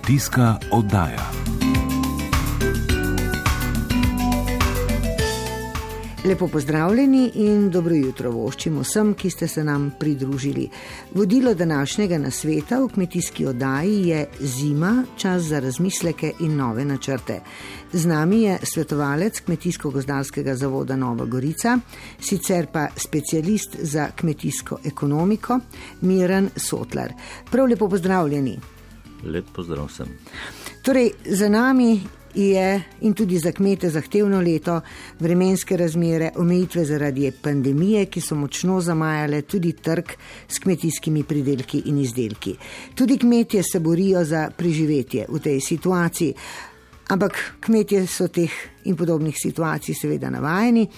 Kmetijska oddaja. Lepo pozdravljeni in dobro jutro voščim vsem, ki ste se nam pridružili. Vodilo današnjega nasveta v kmetijski oddaji je zima, čas za razmisleke in nove načrte. Z nami je svetovalec Kmetijsko-gozdarskega zavoda Nova Gorica, sicer pa specialist za kmetijsko ekonomiko Miren Sotlar. Prav lepo pozdravljeni. Lep pozdrav vsem. Torej, za nami je in tudi za kmete zahtevno leto, vremenske razmere, omejitve zaradi pandemije, ki so močno zamajale tudi trg s kmetijskimi pridelki in izdelki. Tudi kmetje se borijo za preživetje v tej situaciji, ampak kmetje so teh in podobnih situacij seveda navajeni.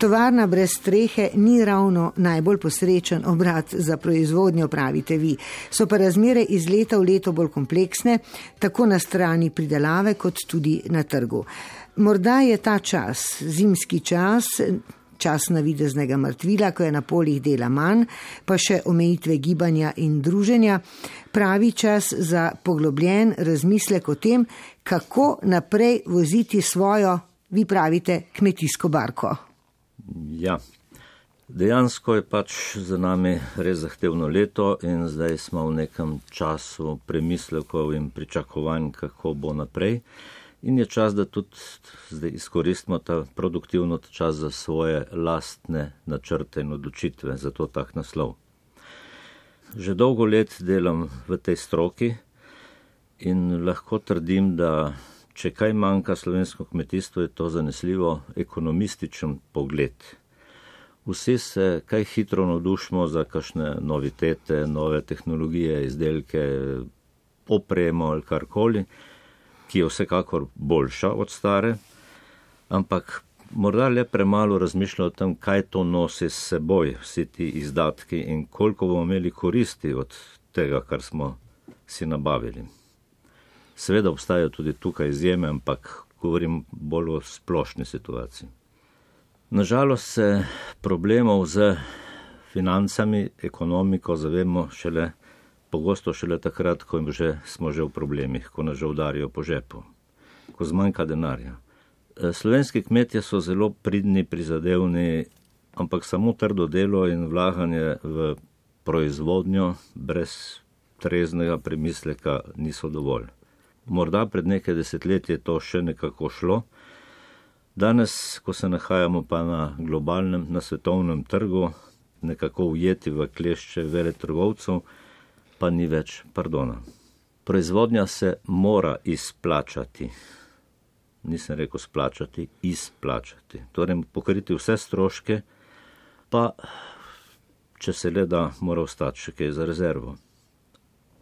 Tovarna brez strehe ni ravno najbolj posrečen obrat za proizvodnjo, pravite vi. So pa razmere iz leta v leto bolj kompleksne, tako na strani pridelave, kot tudi na trgu. Morda je ta čas, zimski čas, čas navideznega mrtvila, ko je na poljih dela manj, pa še omejitve gibanja in druženja, pravi čas za poglobljen razmislek o tem, kako naprej voziti svojo, vi pravite, kmetijsko barko. Ja, dejansko je pač za nami res zahtevno leto in zdaj smo v nekem času premislekov in pričakovanj, kako bo naprej. In je čas, da tudi zdaj izkoristimo ta produktivno čas za svoje lastne načrte in odločitve, zato tak naslov. Že dolgo let delam v tej stroki in lahko trdim, da Če kaj manjka slovensko kmetijstvo, je to zanesljivo ekonomističen pogled. Vsi se kaj hitro navdušimo za kakšne novitete, nove tehnologije, izdelke, opremo ali karkoli, ki je vsekakor boljša od stare, ampak morda le premalo razmišlja o tem, kaj to nosi s seboj, vsi ti izdatki in koliko bomo imeli koristi od tega, kar smo si nabavili. Seveda obstajajo tudi tukaj izjeme, ampak govorim bolj o splošni situaciji. Nažalost se problemov z financami, ekonomiko zavemo šele, pogosto šele takrat, ko že, smo že v problemih, ko nas že udarijo po žepu, ko zmanjka denarja. E, slovenski kmetje so zelo pridni, prizadevni, ampak samo trdo delo in vlaganje v proizvodnjo brez treznega premisleka niso dovolj morda pred nekaj desetletji to še nekako šlo. Danes, ko se nahajamo pa na globalnem, na svetovnem trgu, nekako ujeti v klešče vele trgovcev, pa ni več pardona. Proizvodnja se mora izplačati. Nisem rekel splačati, izplačati. Torej, pokriti vse stroške, pa če se le da, mora ostati še kaj za rezervo.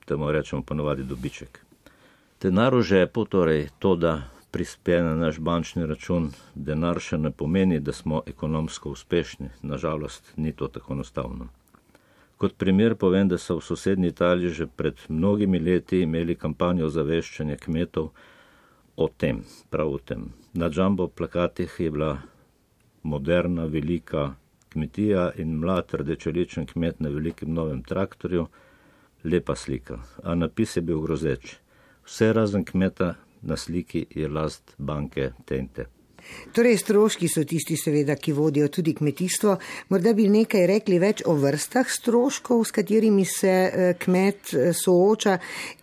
Temu rečemo ponovadi dobiček. Denar v žepu, torej to, da prispe na naš bančni račun, denar še ne pomeni, da smo ekonomsko uspešni. Nažalost, ni to tako enostavno. Kot primer povem, da so v sosednji Italiji že pred mnogimi leti imeli kampanjo zaveščanja kmetov o tem, prav o tem. Na džambo plakatih je bila moderna, velika kmetija in mlad rdečeličen kmet na velikem novem traktorju, lepa slika, a napis je bil grozeč vse razen kmeta na sliki je last banke Tente. Torej, stroški so tisti, seveda, ki vodijo tudi kmetijstvo. Morda bi nekaj rekli več o vrstah stroškov, s katerimi se eh, kmet eh, sooča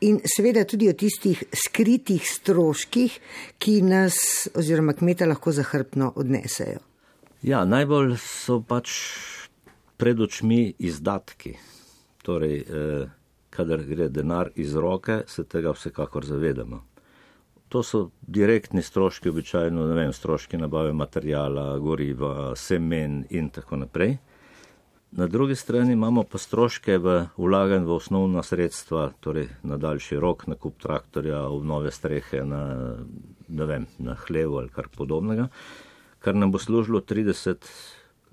in seveda tudi o tistih skritih stroških, ki nas oziroma kmeta lahko zahrbno odnesejo. Ja, najbolj so pač pred očmi izdatki. Torej, eh, kadar gre denar iz roke, se tega vsekakor zavedamo. To so direktni stroški, običajno vem, stroški nabave materijala, goriva, semen in tako naprej. Na drugi strani imamo pa stroške v vlaganju v osnovna sredstva, torej na daljši rok, na kup traktorja, v nove strehe, na, vem, na hlevo ali kar podobnega, kar nam bo služilo 30,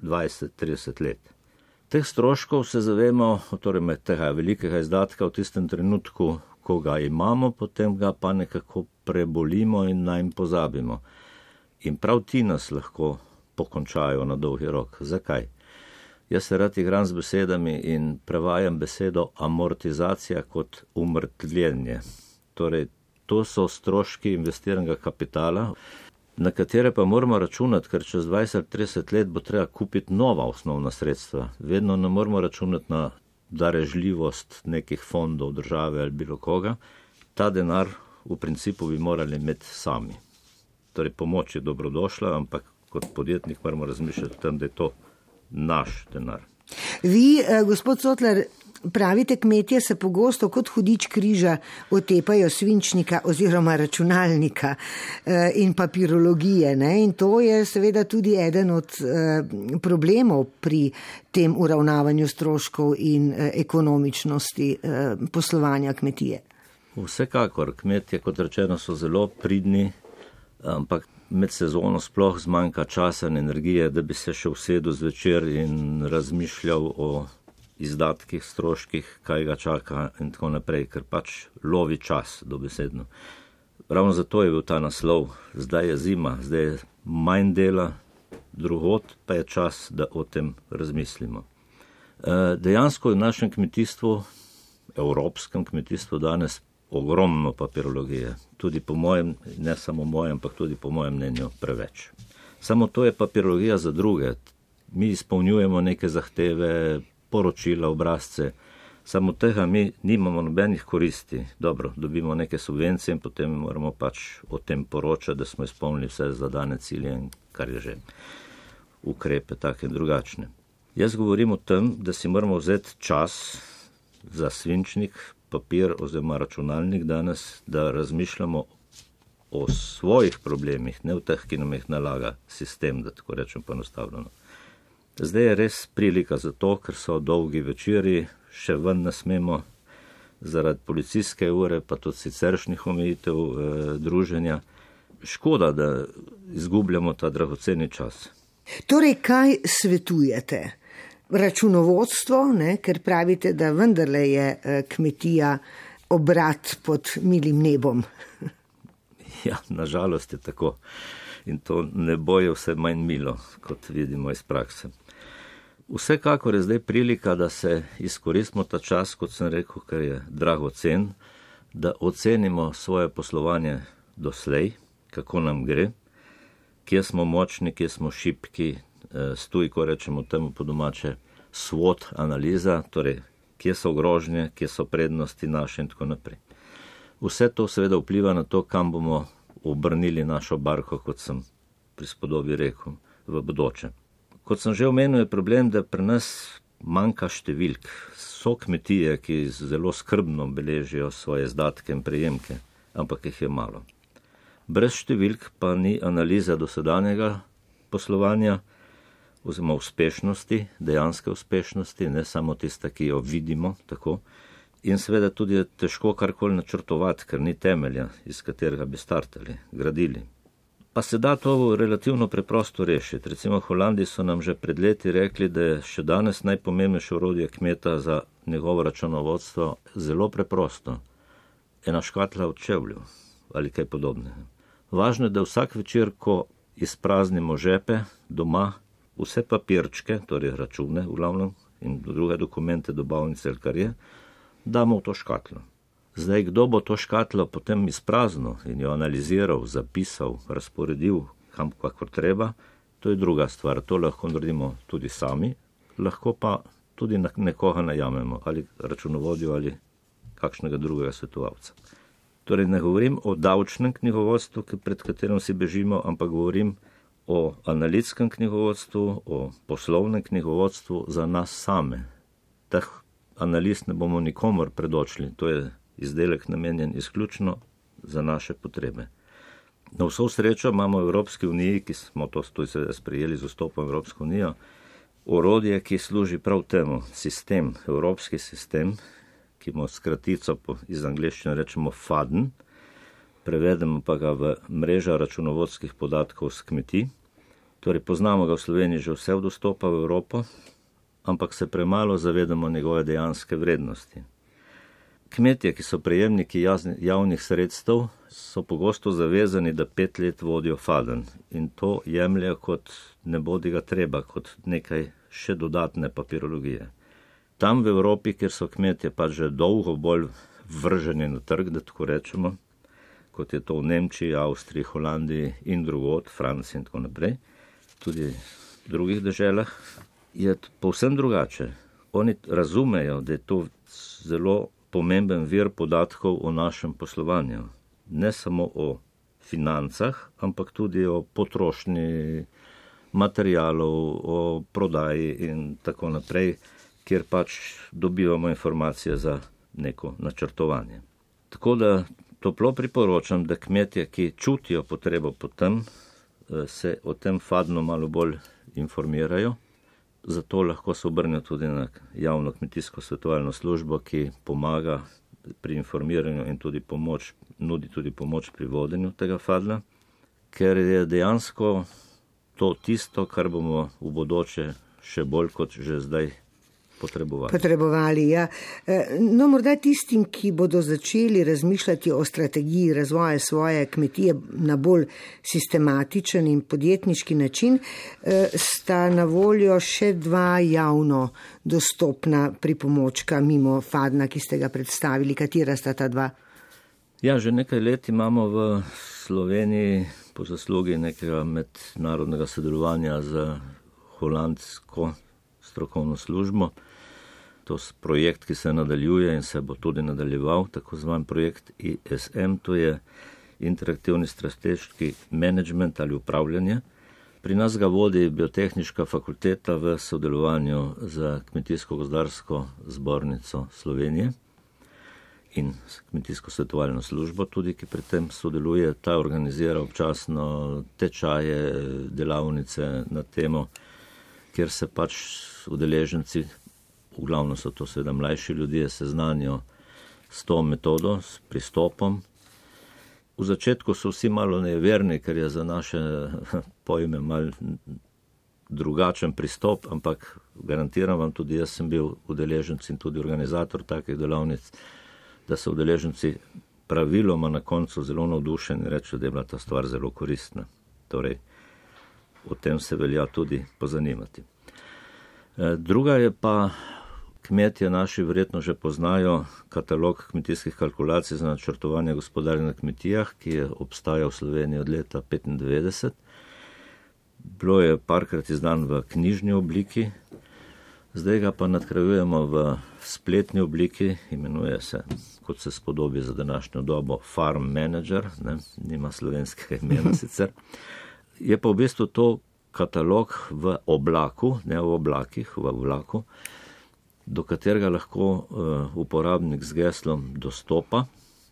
20, 30 let. Teh stroškov se zavemo, torej med tega velikega izdatka v tistem trenutku, ko ga imamo, potem ga pa nekako prebolimo in naj jim pozabimo. In prav ti nas lahko pokončajo na dolgi rok. Zakaj? Jaz se rad igram z besedami in prevajam besedo amortizacija kot umrtljenje. Torej, to so stroški investiranega kapitala, na katere pa moramo računati, ker čez 20-30 let bo treba kupiti nova osnovna sredstva. Vedno ne moramo računati na darežljivost nekih fondov države ali bilo koga. Ta denar v principu bi morali imeti sami. Torej, pomoč je dobrodošla, ampak kot podjetnik moramo razmišljati o tem, da je to naš denar. Vi, eh, gospod Sotler, pravite, kmetje se pogosto kot hudič križa otepajo svinčnika oziroma računalnika eh, in papirologije. Ne? In to je seveda tudi eden od eh, problemov pri tem uravnavanju stroškov in ekonomičnosti poslovanja kmetije. Vsekakor, kmetje, kot rečeno, so zelo pridni, ampak med sezono sploh zmanjka časa in energije, da bi se še usedel zvečer in razmišljal o izdatkih, stroških, kaj ga čaka in tako naprej, ker pač lovi čas dobesedno. Ravno zato je bil ta naslov, zdaj je zima, zdaj je manj dela, drugot pa je čas, da o tem razmislimo. E, dejansko je v našem kmetijstvu, evropskem kmetijstvu danes ogromno papirologije, tudi po mojem, ne samo mojem, ampak tudi po mojem mnenju preveč. Samo to je papirologija za druge. Mi izpolnjujemo neke zahteve, poročila, obrazce, samo tega mi nimamo nobenih koristi. Dobro, dobimo neke subvencije in potem moramo pač o tem poročati, da smo izpolnili vse zadane cilje in kar je že ukrepe, take in drugačne. Jaz govorim o tem, da si moramo vzeti čas za svinčnik, papir oziroma računalnik danes, da razmišljamo o svojih problemih, ne v teh, ki nam jih nalaga sistem, da tako rečem poenostavljeno. Zdaj je res prilika za to, ker so dolgi večeri, še ven ne smemo zaradi policijske ure, pa tudi siceršnjih omejitev eh, druženja. Škoda, da izgubljamo ta dragoceni čas. Torej, kaj svetujete? računovodstvo, ne, ker pravite, da vendarle je eh, kmetija obrat pod milim nebom. Ja, nažalost je tako. In to ne boje vse manj milo, kot vidimo iz prakse. Vsekakor je zdaj prilika, da se izkoristimo ta čas, kot sem rekel, ker je drago cen, da ocenimo svoje poslovanje doslej, kako nam gre, kje smo močni, kje smo šipki, Eh, stoji, ko rečemo temu po domače, svod analiza, torej kje so grožnje, kje so prednosti naše in tako naprej. Vse to seveda vpliva na to, kam bomo obrnili našo barko, kot sem pri spodobi rekel, v bodoče. Kot sem že omenil, je problem, da pri nas manjka številk. So kmetije, ki zelo skrbno beležijo svoje izdatke in prejemke, ampak jih je malo. Brez številk pa ni analiza dosedanjega poslovanja, oziroma uspešnosti, dejanske uspešnosti, ne samo tiste, ki jo vidimo. Tako. In seveda tudi je težko karkoli načrtovati, ker ni temelja, iz katerega bi startali, gradili. Pa se da to relativno preprosto rešiti. Recimo v Holandiji so nam že pred leti rekli, da je še danes najpomembnejše urodje kmeta za njegovo računovodstvo zelo preprosto. Ena škatla od čevlju ali kaj podobnega. Važno je, da vsak večer, ko izpraznimo žepe doma, vse papirčke, torej račune, v glavnem, in druge dokumente, dobavnice ali kar je, damo v to škatlo. Zdaj, kdo bo to škatlo potem izpraznil in jo analiziral, zapisal, razporedil, kam kakor treba, to je druga stvar. To lahko naredimo tudi sami, lahko pa tudi nekoga najamemo, ali računovodjo ali kakšnega drugega svetovalca. Torej, ne govorim o davčnem knjigovodstvu, pred katerim si bežimo, ampak govorim o analitskem knjigovodstvu, o poslovnem knjigovodstvu za nas same. Teh analiz ne bomo nikomor predočili, to je izdelek namenjen izključno za naše potrebe. Na vso srečo imamo v Evropski uniji, ki smo to sprejeli z vstopom v Evropsko unijo, orodje, ki služi prav temu, sistem, evropski sistem, ki mu skratico iz angleščine rečemo FADN, prevedemo pa ga v mrežo računovodskih podatkov z kmetij. Torej, poznamo ga v Sloveniji že vse od vstopa v Evropo, ampak se premalo zavedamo njegove dejanske vrednosti. Kmetje, ki so prejemniki javnih sredstev, so pogosto zavezani, da pet let vodijo faden in to jemljajo kot ne bodi ga treba, kot nekaj še dodatne papirologije. Tam v Evropi, kjer so kmetje pa že dolgo bolj vrženi na trg, da tako rečemo, kot je to v Nemčiji, Avstriji, Holandiji in drugod, Franciji in tako naprej, tudi v drugih državah, je povsem drugače. Oni razumejo, da je to zelo pomemben vir podatkov o našem poslovanju. Ne samo o financah, ampak tudi o potrošnji materijalov, o prodaji in tako naprej, kjer pač dobivamo informacije za neko načrtovanje. Tako da toplo priporočam, da kmetje, ki čutijo potrebo po tem, eh, se o tem fadno malo bolj informirajo. Zato lahko se obrnejo tudi na javno kmetijsko svetovalno službo, ki pomaga pri informiranju in tudi pomoč, nudi tudi pomoč pri vodenju tega fadla, ker je dejansko to tisto, kar bomo v bodoče še bolj kot že zdaj potrebovali. potrebovali ja. E, no, morda tistim, ki bodo začeli razmišljati o strategiji razvoja svoje kmetije na bolj sistematičen in podjetniški način, e, sta na voljo še dva javno dostopna pripomočka mimo Fadna, ki ste ga predstavili. Katera sta ta dva? Ja, že nekaj let imamo v Sloveniji po zaslugi nekega mednarodnega sodelovanja z holandsko strokovno službo. To je projekt, ki se nadaljuje in se bo tudi nadaljeval, tako zvan projekt ISM, to je interaktivni strateški management ali upravljanje. Pri nas ga vodi Biotehnička fakulteta v sodelovanju z Kmetijsko-gozdarsko zbornico Slovenije in Kmetijsko svetovalno službo, tudi ki pri tem sodeluje. Ta organizira občasno tečaje, delavnice na temo, kjer se pač udeleženci v glavnem so to seveda mlajši ljudje, seznanijo s to metodo, s pristopom. V začetku so vsi malo neverni, ker je za naše pojme mal drugačen pristop, ampak garantiram vam, tudi jaz sem bil udeleženc in tudi organizator takih delavnic, da so udeleženci praviloma na koncu zelo navdušeni in rečejo, da je bila ta stvar zelo koristna. Torej, o tem se velja tudi pozanimati. Eh, druga je pa Kmetje naši verjetno že poznajo katalog kmetijskih kalkulacij za načrtovanje gospodarja na kmetijah, ki je obstajal v Sloveniji od leta 1995. Bilo je parkrat izdan v knjižni obliki, zdaj ga pa nadkrajujemo v spletni obliki, imenuje se, kot se spodobi za današnjo dobo, Farm Manager, ne, nima slovenskega imena sicer. Je pa v bistvu to katalog v oblaku, ne v oblakih, v oblaku do katerega lahko uh, uporabnik z geslom dostopa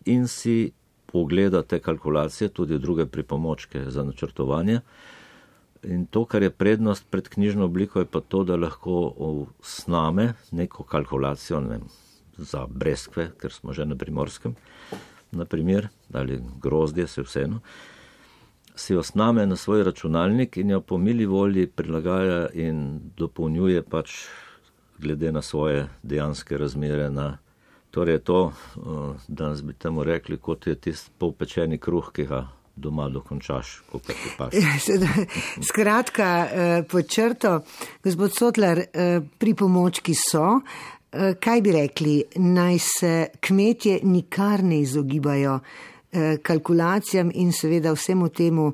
in si pogleda te kalkulacije, tudi druge pripomočke za načrtovanje. In to, kar je prednost pred knjižno obliko, je pa to, da lahko sname neko kalkulacijo ne, za breskve, ker smo že na primorskem, naprimer, ali grozdje, se vseeno, si jo sname na svoj računalnik in jo po mili volji prilagaja in dopolnjuje pač glede na svoje dejanske razmere. Na, torej, to, eh, danes bi temu rekli, kot je tisti polpečeni kruh, ki ga doma dokončaš, kot ti paš. Skratka, eh, pod črto, gospod Sotler, eh, pri pomočki so. Kaj bi rekli, naj se kmetje nikar ne izogibajo kalkulacijam in seveda vsemu temu,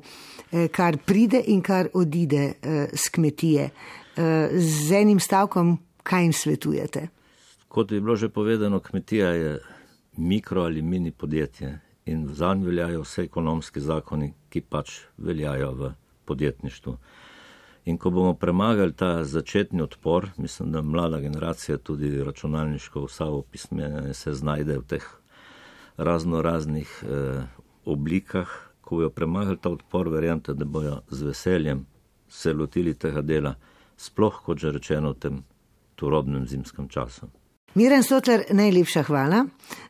kar pride in kar odide z kmetije. Z enim stavkom, kaj jim svetujete? Kot je bilo že povedano, kmetija je mikro ali mini podjetje in za njo veljajo vse ekonomski zakoni, ki pač veljajo v podjetništvu. In ko bomo premagali ta začetni odpor, mislim, da mlada generacija, tudi računalniško, vsa opismenje se znajde v teh razno raznih eh, oblikah. Ko bojo premagali ta odpor, verjamete, da bojo z veseljem se lotili tega dela, sploh kot že rečeno v tem turobnem zimskem času. Miren Sotler, najlepša hvala.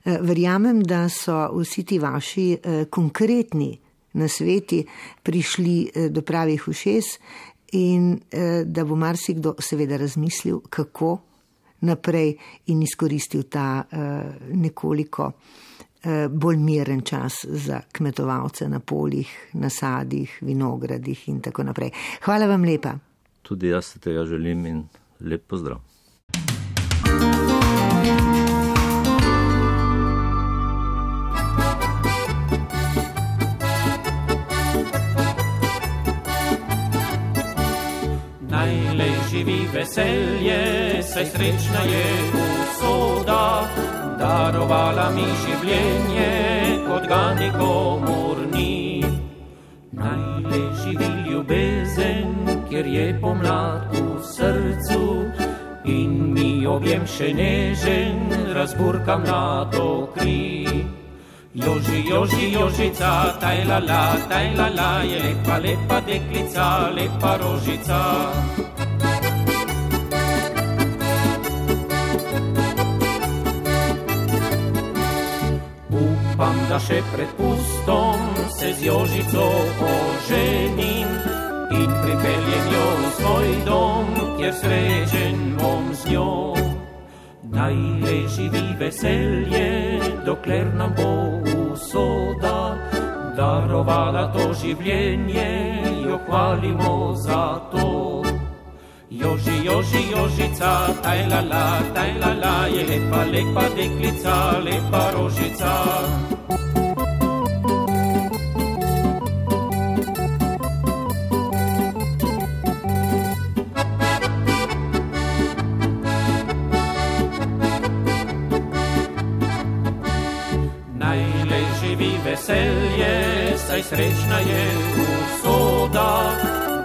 Eh, verjamem, da so vsi ti vaši eh, konkretni nasveti prišli eh, do pravih ušes in da bo marsikdo seveda razmislil, kako naprej in izkoristil ta nekoliko bolj miren čas za kmetovalce na poljih, nasadih, vinogradih in tako naprej. Hvala vam lepa. Tudi jaz se tega želim in lep pozdrav. Najlej živi veselje, saj srečna je usoda, darovala mi življenje, kot ga nikomur ni. Najlej živi ljubezen, kjer je pomlad objem še nežen, razburkam na to kri. Joži, joži, jožica, taj la la, taj la la, je lepa, lepa deklica, lepa rožica. upam, da še pred pustom se z Jožico oženim in pripeljem jo v svoj dom, kjer srečen bom z njo. Naj le živi veselje, dokler nam bo usoda darovala to življenje, jo hvalimo za to. Joži, joži, jožica, taj la la, taj la la, je lepa, lepa deklica, lepa rožica. Veselje, saj srečna je usoda,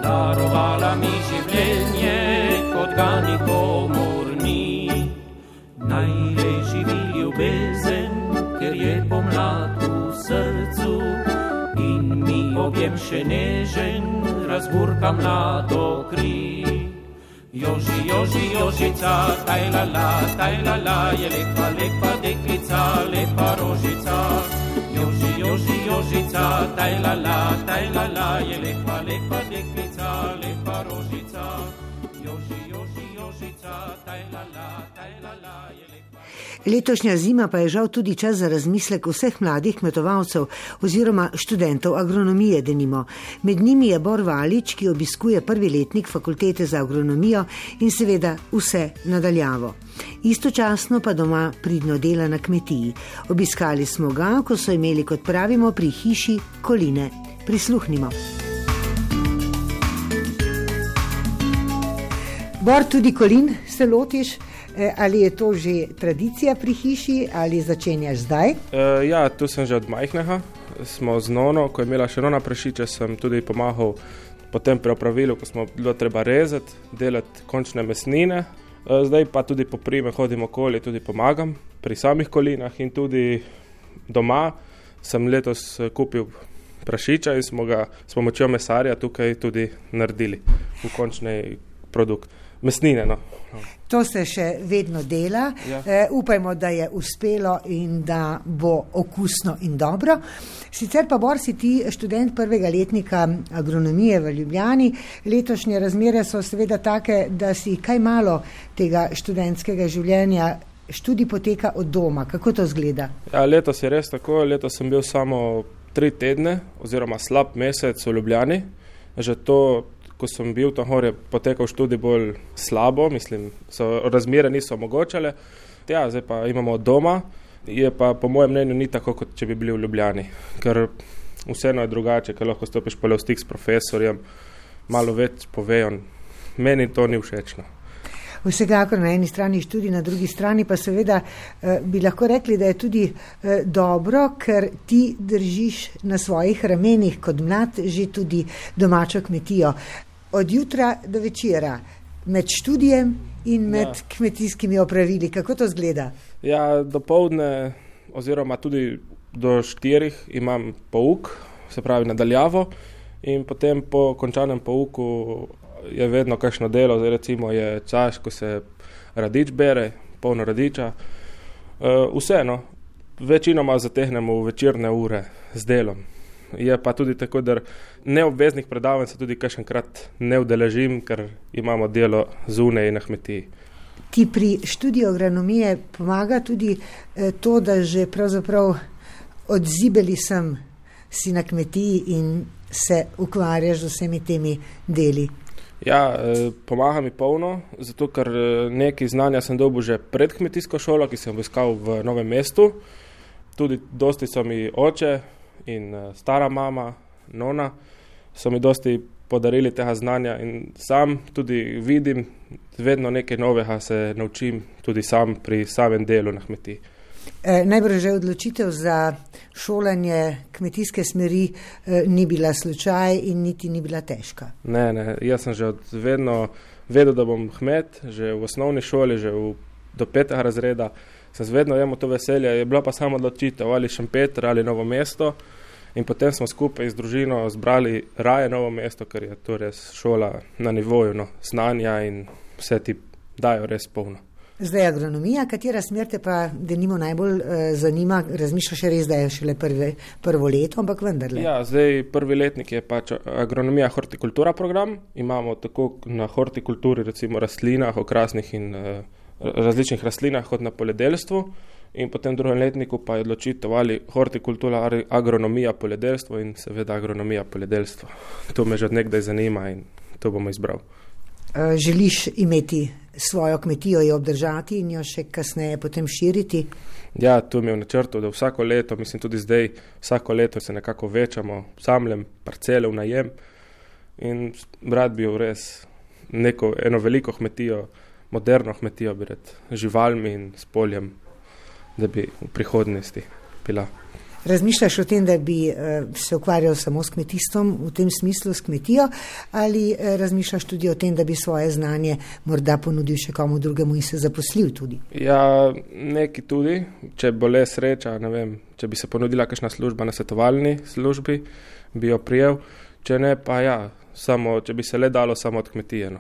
darovala mi življenje, kot ga nikomor ni. Naj le živi ljubezen, ker je pomlad v srcu in mi objem še nežen, razburka mlado kri. Joži, joži, jožica, taj la la, taj la la, je lepa, lepa deklica, lepa rožica. Joži, joži, jožica, taj la la, taj la la, je lepa, lepa deklica, lepa rožica. Joži, joži, jožica, taj la la, taj la la, je lepa. Letošnja zima pa je žal tudi čas za razmislek vseh mladih kmetovalcev oziroma študentov agronomije denimo. Med njimi je Bor Valič, ki obiskuje prvi letnik fakultete za agronomijo in seveda vse nadaljavo. Istočasno pa doma pridno dela na kmetiji. Obiskali smo ga, ko so imeli, kot pravimo, pri hiši koline. Prisluhnimo. Bor, tudi kolin se lotiš. Eh, Ali je to že tradicija pri hiši ali začenjaš zdaj? Uh, ja, tu sem že od majhnega. Smo z nono, ko je imela še nona prešiče, sem tudi pomagal potem pri opravilu, ko smo bilo treba rezati, delati končne mesnine. Uh, zdaj pa tudi po prime hodim okoli, tudi pomagam pri samih kolinah in tudi doma sem letos kupil prašiča in smo ga s pomočjo mesarja tukaj tudi naredili v končni produkt. Mesnine, no. To se še vedno dela. Ja. E, upajmo, da je uspelo in da bo okusno in dobro. Sicer pa, Bor, si ti študent prvega letnika agronomije v Ljubljani. Letošnje razmere so seveda take, da si kaj malo tega študentskega življenja. Študij poteka od doma. Kako to zgleda? Ja, letos je res tako. Letos sem bil samo tri tedne, oziroma slab mesec v Ljubljani. Že to, ko sem bil tam gor, je potekal študij bolj slabo, mislim, so razmere niso omogočale. Ja, zdaj pa imamo doma, je pa po mojem mnenju ni tako, kot če bi bili v Ljubljani. Ker vseeno je drugače, ker lahko stopiš pa le v stik s profesorjem, malo več povejo. Meni to ni všečno. Vsekakor na eni strani študij, na drugi strani pa seveda eh, bi lahko rekli, da je tudi eh, dobro, ker ti držiš na svojih ramenih kot mlad že tudi domačo kmetijo. Od jutra do večera, med študijem in med ja. kmetijskimi opravili. Kako to zgleda? Ja, do povdne, oziroma tudi do štirih, imam pouk, se pravi nadaljavo, in potem po končanem pouku je vedno kakšno delo, zdaj recimo je čas, ko se radič bere, polno radiča. Uh, vseeno, večinoma zatehnemo v večerne ure z delom. Je pa tudi tako, da neobveznih predavanj se tudi kakšenkrat ne udeležim, ker imamo delo zunaj na kmetiji. Ti pri študiju agronomije pomaga tudi eh, to, da že pravzaprav odzibeli sem si na kmetiji in se ukvarjaš z vsemi temi deli. Ja, eh, pomaga mi polno, zato ker eh, nekaj znanja sem dobil že pred kmetijsko šolo, ki sem obiskal v novem mestu. Tudi dosti so mi oče in eh, stara mama, nona, so mi dosti podarili tega znanja in sam tudi vidim, vedno nekaj novega se naučim tudi sam pri samem delu na kmetiji. E, najbrž že odločitev za šolanje kmetijske smeri e, ni bila slučaj in niti ni bila težka. Ne, ne, jaz sem že od vedno vedel, da bom kmet, že v osnovni šoli, že v, do petega razreda. Sem vedno imel to veselje, je bila pa samo odločitev ali Šempeter ali novo mesto. In potem smo skupaj z družino zbrali raje novo mesto, ker je to res šola na nivoju no, znanja in vse ti dajo res polno. Zdaj agronomija, katera smer te pa, da nimo najbolj uh, zanima, razmišljaš res, da je šele prve, prvo leto, ampak vendarle. Ja, zdaj prvi letnik je pač agronomija hortikultura program. Imamo tako na hortikulturi recimo rastlinah, okrasnih in uh, različnih rastlinah kot na poljedelstvu in potem v drugem letniku pa je odločitev ali hortikultura ali agronomija poljedelstvo in seveda agronomija poljedelstvo. To me že od nekdaj zanima in to bomo izbral. Eh, želiš imeti svojo kmetijo, jo obdržati in jo še kasneje potem širiti? Ja, tu mi je v načrtu, da vsako leto, mislim tudi zdaj, vsako leto se nekako večamo, samlem parcele v najem in rad bi v res neko, eno veliko kmetijo, moderno kmetijo, bi rad, živalmi in s poljem da bi v prihodnosti bila. Razmišljaš o tem, da bi uh, se ukvarjal samo s kmetijstvom, v tem smislu s kmetijo, ali uh, razmišljaš tudi o tem, da bi svoje znanje morda ponudil še komu drugemu in se zaposlil tudi? Ja, neki tudi, če bo le sreča, ne vem, če bi se ponudila kakšna služba na svetovalni službi, bi jo prijel, če ne pa ja, samo, če bi se le dalo samo od kmetije, no.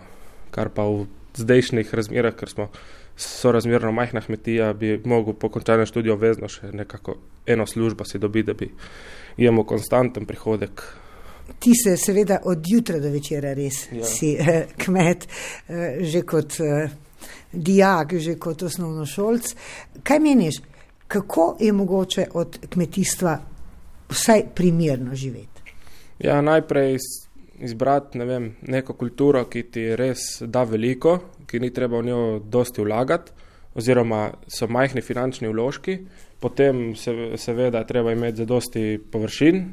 Kar pa v zdajšnjih razmerah, ker smo so razmerno majhna kmetija, bi mogel po končanem študiju obvezno še nekako eno službo si dobiti, da bi imel konstanten prihodek. Ti se seveda od jutra do večera res ja. si eh, kmet, eh, že kot eh, dijak, že kot osnovnošolc. Kaj meniš, kako je mogoče od kmetijstva vsaj primerno živeti? Ja, najprej izbrati ne vem, neko kulturo, ki ti res da veliko, ki ni treba v njo dosti vlagati, oziroma so majhni finančni vložki, potem se, seveda treba imeti za dosti površin,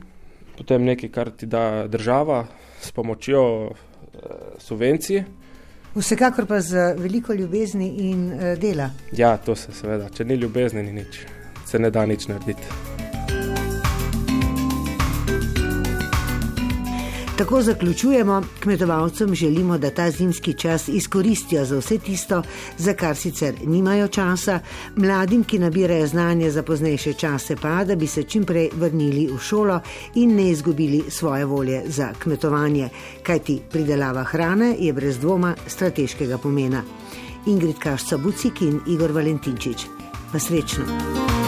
potem nekaj, kar ti da država s pomočjo uh, subvencij. Vsekakor pa z veliko ljubezni in uh, dela. Ja, to se seveda, če ni ljubezni, ni nič, se ne da nič narediti. Tako zaključujemo, kmetovalcem želimo, da ta zimski čas izkoristijo za vse tisto, za kar sicer nimajo časa, mladim, ki nabirajo znanje za poznejše čase, pa da bi se čimprej vrnili v šolo in ne izgubili svoje volje za kmetovanje, kajti pridelava hrane je brez dvoma strateškega pomena. Ingrid Kašca Bucik in Igor Valentinčič. Pa srečno!